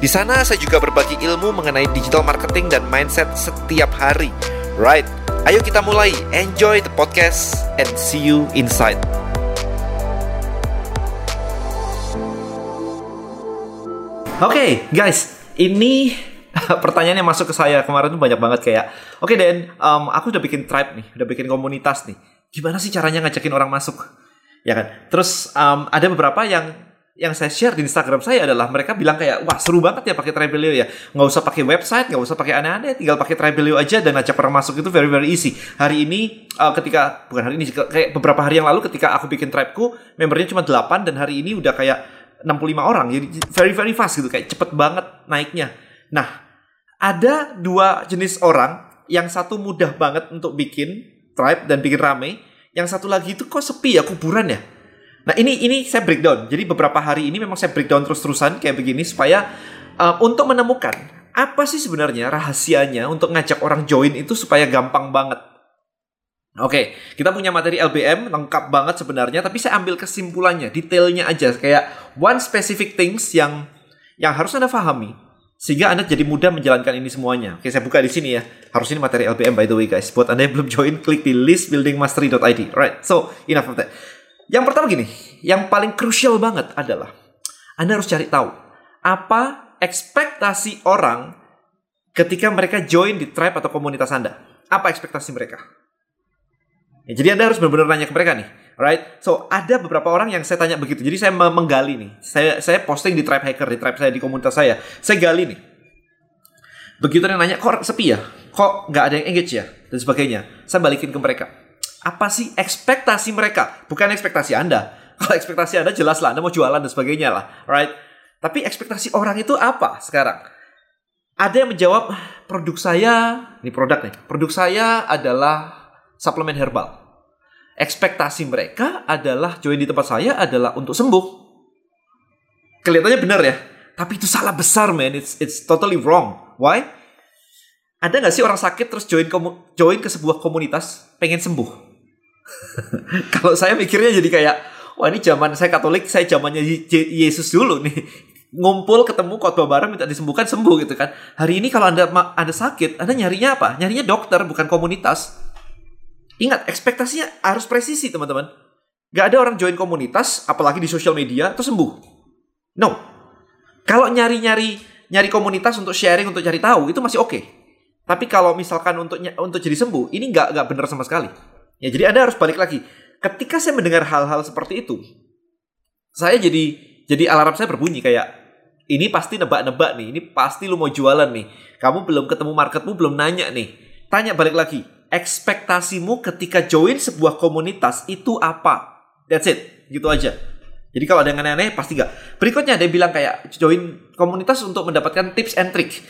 Di sana saya juga berbagi ilmu mengenai digital marketing dan mindset setiap hari. Right, ayo kita mulai. Enjoy the podcast and see you inside. Oke, okay, guys, ini pertanyaan yang masuk ke saya kemarin tuh banyak banget kayak, oke okay, Den, um, aku udah bikin tribe nih, udah bikin komunitas nih. Gimana sih caranya ngajakin orang masuk? Ya kan? Terus um, ada beberapa yang yang saya share di Instagram saya adalah mereka bilang kayak wah seru banget ya pakai Tribelio ya. Nggak usah pakai website nggak usah pakai aneh-aneh tinggal pakai Tribelio aja dan ajak orang masuk itu very very easy. Hari ini uh, ketika bukan hari ini kayak beberapa hari yang lalu ketika aku bikin tribeku membernya cuma 8 dan hari ini udah kayak 65 orang. Jadi very very fast gitu kayak cepet banget naiknya. Nah ada dua jenis orang yang satu mudah banget untuk bikin tribe dan bikin rame yang satu lagi itu kok sepi ya kuburan ya Nah ini ini saya breakdown. Jadi beberapa hari ini memang saya breakdown terus-terusan kayak begini supaya uh, untuk menemukan apa sih sebenarnya rahasianya untuk ngajak orang join itu supaya gampang banget. Oke, kita punya materi LBM lengkap banget sebenarnya, tapi saya ambil kesimpulannya, detailnya aja kayak one specific things yang yang harus anda pahami sehingga anda jadi mudah menjalankan ini semuanya. Oke, saya buka di sini ya. Harus ini materi LBM by the way guys. Buat anda yang belum join, klik di listbuildingmastery.id. Right, so enough of that. Yang pertama gini, yang paling krusial banget adalah Anda harus cari tahu apa ekspektasi orang ketika mereka join di tribe atau komunitas Anda. Apa ekspektasi mereka? Ya, jadi Anda harus benar-benar nanya ke mereka nih, right? So ada beberapa orang yang saya tanya begitu. Jadi saya menggali nih. Saya saya posting di tribe hacker di tribe saya di komunitas saya. Saya gali nih. Begitu yang nanya, kok sepi ya? Kok nggak ada yang engage ya? Dan sebagainya. Saya balikin ke mereka apa sih ekspektasi mereka? Bukan ekspektasi Anda. Kalau ekspektasi Anda jelas lah, Anda mau jualan dan sebagainya lah, right? Tapi ekspektasi orang itu apa sekarang? Ada yang menjawab, produk saya, ini produk nih, produk saya adalah suplemen herbal. Ekspektasi mereka adalah join di tempat saya adalah untuk sembuh. Kelihatannya benar ya, tapi itu salah besar man, it's it's totally wrong. Why? Ada nggak sih orang sakit terus join join ke sebuah komunitas pengen sembuh? Kalau saya mikirnya jadi kayak, wah ini zaman saya Katolik, saya zamannya Yesus dulu nih. Ngumpul ketemu khotbah bareng minta disembuhkan sembuh gitu kan. Hari ini kalau Anda ada sakit, Anda nyarinya apa? Nyarinya dokter bukan komunitas. Ingat, ekspektasinya harus presisi teman-teman. Gak ada orang join komunitas, apalagi di sosial media, terus sembuh. No. Kalau nyari-nyari nyari komunitas untuk sharing, untuk cari tahu, itu masih oke. Okay. Tapi kalau misalkan untuk untuk jadi sembuh, ini nggak nggak benar sama sekali. Ya jadi Anda harus balik lagi. Ketika saya mendengar hal-hal seperti itu, saya jadi jadi alarm saya berbunyi kayak ini pasti nebak-nebak nih, ini pasti lu mau jualan nih. Kamu belum ketemu marketmu, belum nanya nih. Tanya balik lagi, ekspektasimu ketika join sebuah komunitas itu apa? That's it, gitu aja. Jadi kalau ada yang aneh-aneh pasti gak. Berikutnya ada yang bilang kayak join komunitas untuk mendapatkan tips and trick.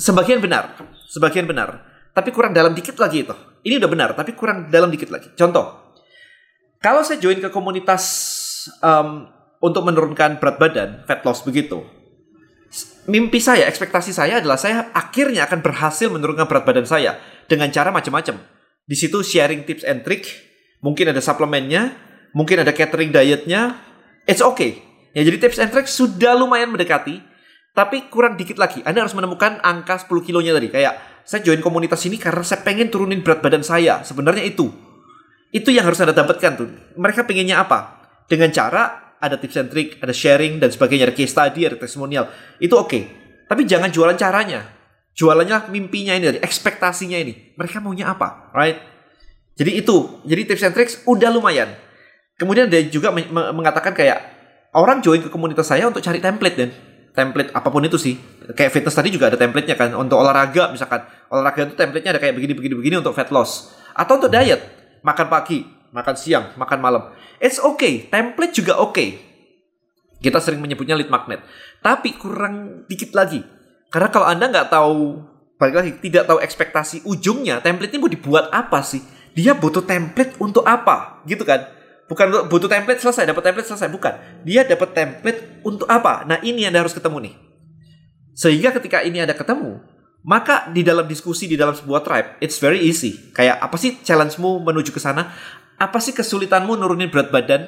Sebagian benar, sebagian benar tapi kurang dalam dikit lagi itu. Ini udah benar, tapi kurang dalam dikit lagi. Contoh, kalau saya join ke komunitas um, untuk menurunkan berat badan, fat loss begitu, mimpi saya, ekspektasi saya adalah saya akhirnya akan berhasil menurunkan berat badan saya dengan cara macam-macam. Di situ sharing tips and trick, mungkin ada suplemennya, mungkin ada catering dietnya, it's okay. Ya jadi tips and trick sudah lumayan mendekati, tapi kurang dikit lagi. Anda harus menemukan angka 10 kilonya tadi. Kayak saya join komunitas ini karena saya pengen turunin berat badan saya. Sebenarnya itu. Itu yang harus Anda dapatkan tuh. Mereka pengennya apa? Dengan cara ada tips and trick, ada sharing dan sebagainya, ada case study, ada testimonial. Itu oke. Okay. Tapi jangan jualan caranya. Jualannya mimpinya ini dari ekspektasinya ini. Mereka maunya apa? Right? Jadi itu. Jadi tips and tricks udah lumayan. Kemudian ada juga mengatakan kayak orang join ke komunitas saya untuk cari template dan template apa pun itu sih. Kayak fitness tadi juga ada templatenya kan. Untuk olahraga misalkan. Olahraga itu templatenya ada kayak begini, begini, begini untuk fat loss. Atau untuk diet. Makan pagi, makan siang, makan malam. It's okay. Template juga oke. Okay. Kita sering menyebutnya lead magnet. Tapi kurang dikit lagi. Karena kalau Anda nggak tahu, balik lagi, tidak tahu ekspektasi ujungnya, template ini mau dibuat apa sih? Dia butuh template untuk apa? Gitu kan? Bukan butuh template selesai, dapat template selesai, bukan. Dia dapat template untuk apa? Nah ini Anda harus ketemu nih. Sehingga ketika ini ada ketemu, maka di dalam diskusi di dalam sebuah tribe, it's very easy. Kayak apa sih challenge-mu menuju ke sana? Apa sih kesulitanmu nurunin berat badan?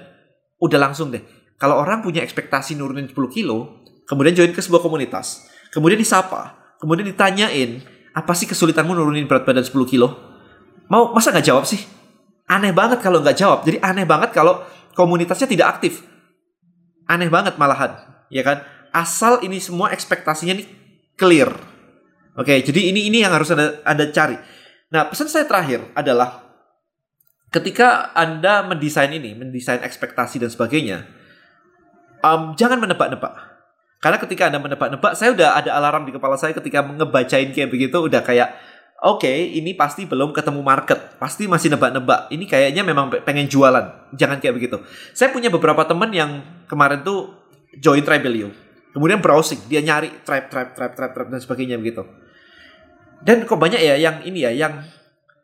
Udah langsung deh. Kalau orang punya ekspektasi nurunin 10 kilo, kemudian join ke sebuah komunitas, kemudian disapa, kemudian ditanyain, apa sih kesulitanmu nurunin berat badan 10 kilo? Mau masa nggak jawab sih? Aneh banget kalau nggak jawab. Jadi aneh banget kalau komunitasnya tidak aktif. Aneh banget malahan, ya kan? asal ini semua ekspektasinya ini clear. Oke, jadi ini ini yang harus ada ada cari. Nah, pesan saya terakhir adalah ketika Anda mendesain ini, mendesain ekspektasi dan sebagainya, um, jangan menebak-nebak. Karena ketika Anda menebak-nebak, saya udah ada alarm di kepala saya ketika ngebacain kayak begitu, udah kayak, oke, okay, ini pasti belum ketemu market, pasti masih nebak-nebak. Ini kayaknya memang pengen jualan, jangan kayak begitu. Saya punya beberapa teman yang kemarin tuh join Tribelio Kemudian browsing, dia nyari tribe, tribe, tribe, tribe, tribe dan sebagainya begitu. Dan kok banyak ya yang ini ya, yang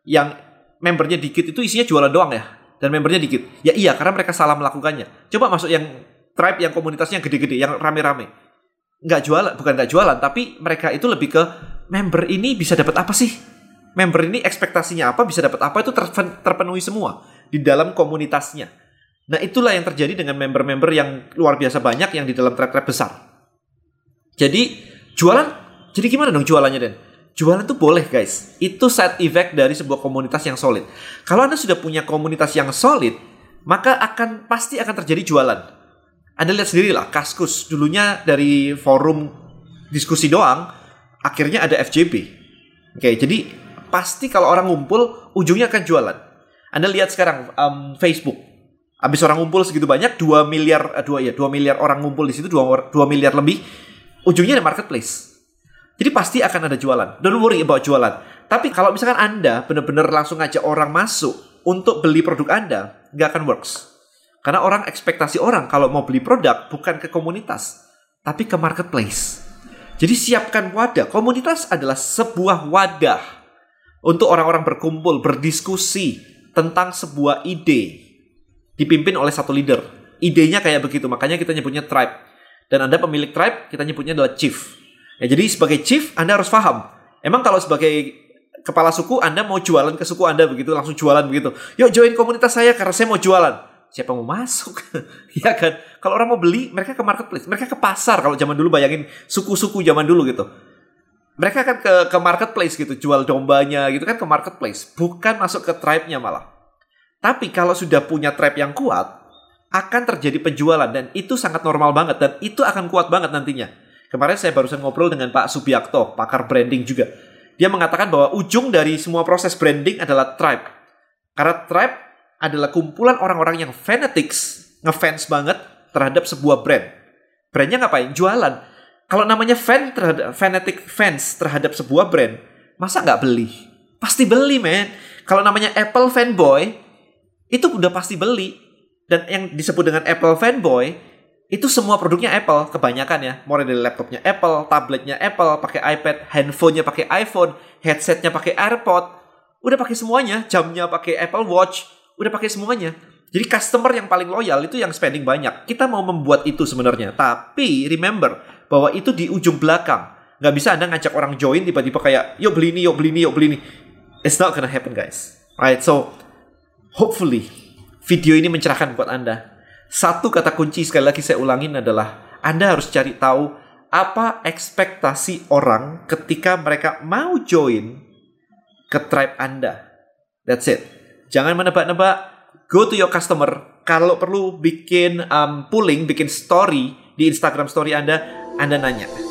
yang membernya dikit itu isinya jualan doang ya, dan membernya dikit. Ya iya, karena mereka salah melakukannya. Coba masuk yang tribe yang komunitasnya gede-gede, yang rame-rame. Nggak jualan, bukan nggak jualan, tapi mereka itu lebih ke member ini bisa dapat apa sih? Member ini ekspektasinya apa, bisa dapat apa itu terpenuhi semua di dalam komunitasnya. Nah itulah yang terjadi dengan member-member yang luar biasa banyak yang di dalam tribe-tribe besar. Jadi jualan, jadi gimana dong jualannya Den? Jualan itu boleh guys. Itu side effect dari sebuah komunitas yang solid. Kalau Anda sudah punya komunitas yang solid, maka akan pasti akan terjadi jualan. Anda lihat sendiri lah, Kaskus dulunya dari forum diskusi doang, akhirnya ada FJB. Oke, jadi pasti kalau orang ngumpul, ujungnya akan jualan. Anda lihat sekarang um, Facebook, habis orang ngumpul segitu banyak, 2 miliar, 2 eh, ya, 2 miliar orang ngumpul di situ, 2, 2 miliar lebih, ujungnya ada marketplace. Jadi pasti akan ada jualan. Don't worry about jualan. Tapi kalau misalkan Anda benar-benar langsung ngajak orang masuk untuk beli produk Anda, nggak akan works. Karena orang ekspektasi orang kalau mau beli produk bukan ke komunitas, tapi ke marketplace. Jadi siapkan wadah. Komunitas adalah sebuah wadah untuk orang-orang berkumpul, berdiskusi tentang sebuah ide dipimpin oleh satu leader. Idenya kayak begitu, makanya kita nyebutnya tribe dan Anda pemilik tribe, kita nyebutnya adalah chief. Ya, jadi sebagai chief, Anda harus paham. Emang kalau sebagai kepala suku, Anda mau jualan ke suku Anda begitu, langsung jualan begitu. Yuk join komunitas saya karena saya mau jualan. Siapa mau masuk? ya kan? Kalau orang mau beli, mereka ke marketplace. Mereka ke pasar. Kalau zaman dulu bayangin suku-suku zaman dulu gitu. Mereka kan ke, ke marketplace gitu, jual dombanya gitu kan ke marketplace. Bukan masuk ke tribe-nya malah. Tapi kalau sudah punya tribe yang kuat, akan terjadi penjualan dan itu sangat normal banget dan itu akan kuat banget nantinya. Kemarin saya barusan ngobrol dengan Pak Subiakto, pakar branding juga. Dia mengatakan bahwa ujung dari semua proses branding adalah tribe. Karena tribe adalah kumpulan orang-orang yang fanatics, ngefans banget terhadap sebuah brand. Brandnya ngapain? Jualan. Kalau namanya fan terhadap fanatic fans terhadap sebuah brand, masa nggak beli? Pasti beli, men. Kalau namanya Apple fanboy, itu udah pasti beli dan yang disebut dengan Apple fanboy itu semua produknya Apple kebanyakan ya mulai dari laptopnya Apple tabletnya Apple pakai iPad handphonenya pakai iPhone headsetnya pakai AirPod udah pakai semuanya jamnya pakai Apple Watch udah pakai semuanya. Jadi customer yang paling loyal itu yang spending banyak. Kita mau membuat itu sebenarnya. Tapi remember bahwa itu di ujung belakang. Nggak bisa anda ngajak orang join tiba-tiba kayak yuk beli ini yuk beli ini yuk beli ini. It's not gonna happen guys. Right? So hopefully video ini mencerahkan buat Anda. Satu kata kunci sekali lagi saya ulangin adalah Anda harus cari tahu apa ekspektasi orang ketika mereka mau join ke tribe Anda. That's it. Jangan menebak-nebak. Go to your customer. Kalau perlu bikin um, pooling, bikin story di Instagram story Anda, Anda nanya.